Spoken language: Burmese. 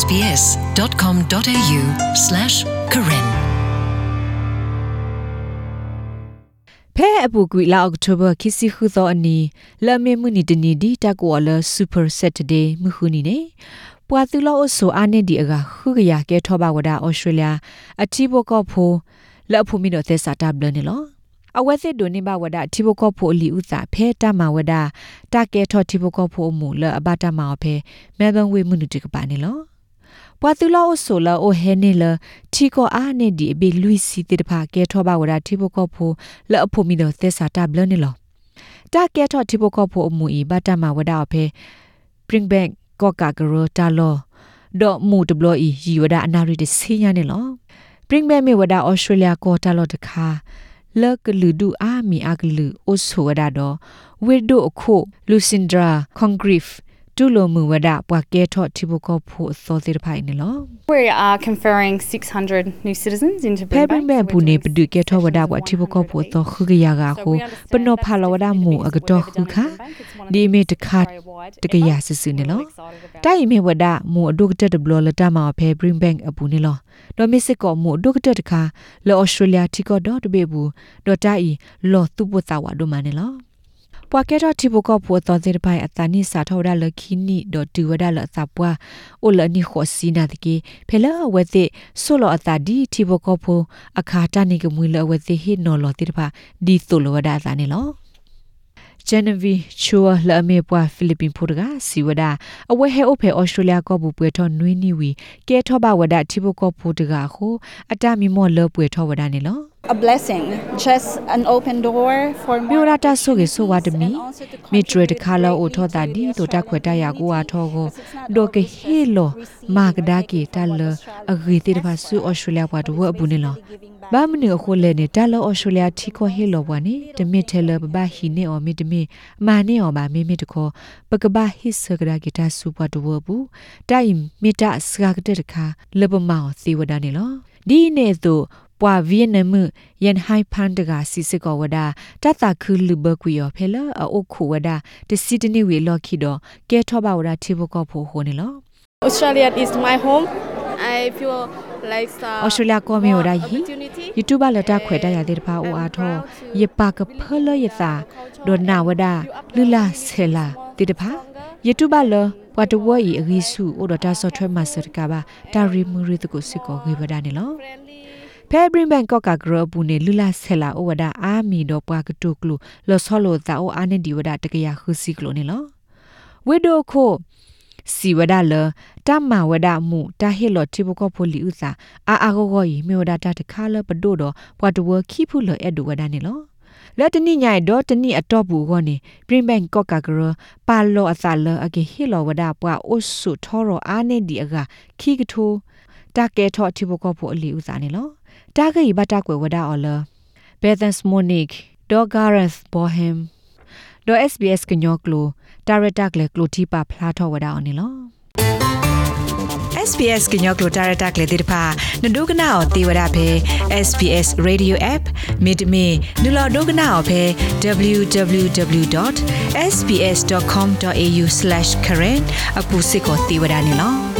sbs.com.au/karen ဖဲအပူကွေလာအောက်တိုဘာခီစီခုသောအနီလာမေမှုနီတနီဒီတကောလစူပါစက်တဒေးမှုခုနီနေပွာသူလောအဆိုအာနေဒီအကခုကရကဲထောပါဝဒဩစတြေးလျအတီဘောကောဖိုလက်ဖို့မီတော့သက်စာတဘလနေလောအဝဲစစ်ဒိုနေဘဝဒတိဘကောဖိုအလီဥစာဖဲတမဝဒတကဲထောတိဘကောဖိုမူလအဘတမောဖဲမဲဘန်ဝေမှုနုတကပါနေလော ပွာသူလောဆိုလောအိုဟဲနေလထီကိုအားနေဒီအဘီလူစီတေတဖာကဲထောပါဝဒတိဘကောဖိုလက်အဖို့မီတော့သက်စာတဘလနေလောတကဲထောတိဘကောဖိုအမူဤဘတမဝဒအဖဲ bring back ကောကာဂရောတာလောဒေါ်မူတဘလီရီဝဒအနာရီတစီညာနေလော bring back မြေဝဒဩစတြေးလျကောတာလောတခါလကလူဒူအာမီအကလူအိုဆိုဝဒတော့ဝေဒိုအခုလူစင်ဒရာကွန်ဂရစ် တူလိုမူဝဒပွားကဲထော့တိဘကောဖို့သောတိဖိုင်နေလော We are conferring 600 new citizens into ဖဲပင်ဘဘူနေပဒုကဲထော့ဝဒပွားတိဘကောဖို့သောခုကရကဟုပနောဖာလဝဒမူအကတော့ခုခဒီမေတခတ်တကရဆစနေလောတိုင်မေဝဒမူအဒုကတက်ဘလလတမဖဲ bring bank အပူနေလောဒေါ်မစ်စစ်ကောမူဒုကတက်တခါလောဩစတြေးလျတီကောဒေါ်တဘေဘူးဒေါ်တိုင်လောသူပုသဝဒမနေလော ပွာကဲတော့တိဘကောဖို့တော်တဲ့ပိုင်အတနိစာထောရလခိနီဒတူဝဒလသပွားအိုလနိခောစီနာတကေဖဲလဝဲတဲ့ဆိုလောအတာဒီတိဘကောဖို့အခါတနိကမွေလဝဲတဲ့ဟိနော်လောတိတဖာဒီဆိုလောဝဒသာနေလော Genevieve Chua la me pwa Philippine Portuga siwada awe he ope Australia ko bu pwe tho nwi ni wi ke tho ba wada thibo ko Portuga ho ata mi mo lo pwe tho wada ne lo a blessing just an open door for မြို့ရတာဆိုကေဆိုဝတ်မီမီထရတခါလော အိုထောတာဒီတိုတာခွေတရကိုအားထောကိုဒိုကေဟီလိုမာကဒါကီတလအဂီတိတပါဆူအော်စတြေးလျဘွားတော့ဘူးနေလောဘာမနီအခုလဲနေတလောအော်စတြေးလျထီခိုဟီလိုဘွားနေတမစ်ထဲလဘဘဟီနေအော်မီတမီမာနေအော်ဘာမီမီတခေါ်ပကဘာဟစ်ဆကဒါကီတာဆူဘွားတော့ဘူးတိုင်မီတာစကာကတဲ့တခါလဘမောင်စီဝဒနေလောဒီနေသူ ပွာဗီယက်နမ်ယန်ဟိုင်ဖန်တကစီစစ်ကောဝဒတတခုလူဘကွေယောဖဲလအိုခုဝဒတစီတနေဝေလော်ခိတော့ကဲထောပါဝဒထေဘကောဖိုဟိုနေလော Australia is my home. I feel like uh, ဩစတြေးလျကောမေဝဒဟီ opportunity. YouTube လတာခွေတရတဲ့ဖာအိုအားထောယပါကဖလယတာဒေါနာဝဒလူလာဆဲလာတိတဖာ YouTube လဘတ်တဝီအဂီစုအိုဒတာဆော့ထွဲမစတကဘာတာရီမူရီတကိုစစ်ကောဂေဝဒနေလော ဖဲဘရင်ဘန်ကော့ကဂရဘူးနေလူလာဆဲလာဩဝဒအာမီတော့ပွားကတုကလူလောဆောလိုတာအိုအာနေဒီဝဒတကရခုစီကလိုနေလောဝေဒိုခိုစီဝဒလတမဝဒမှုတာဟေလောတိဘကောဖိုလီဥစာအာအာဂောဂောဤမေဝဒတာတခါလပဒိုတော့ပွားတဝခိဖုလအဲ့ဒူဝဒနေလောလက်တနိညိုင်ဒေါ်တနိအတော့ဘူးကောနေပရင်ဘန်ကော့ကဂရပါလောအသလအကေဟေလောဝဒပွားအိုဆုထောရအာနေဒီအကခိကထိုတကဲထောတိဘကောဖိုအလီဥစာနေလော တာဂိဘတာကွယ်ဝဒအော်လဘက်သန်စမိုနိကဒေါ်ဂါရက်ဘောဟမ်ဒေါ် SBS ကညောကလိုတာရတာကလေကလိုတီပါဖလာထောဝဒအော်နေလော SBS ကညောကလိုတာရတာကလေတိတဖာနဒုကနာအောတေဝရဖဲ SBS Radio App မိဒမီနူလာဒုကနာအောဖဲ www.sbs.com.au/current အခုစစ်ကိုတေဝရနေလော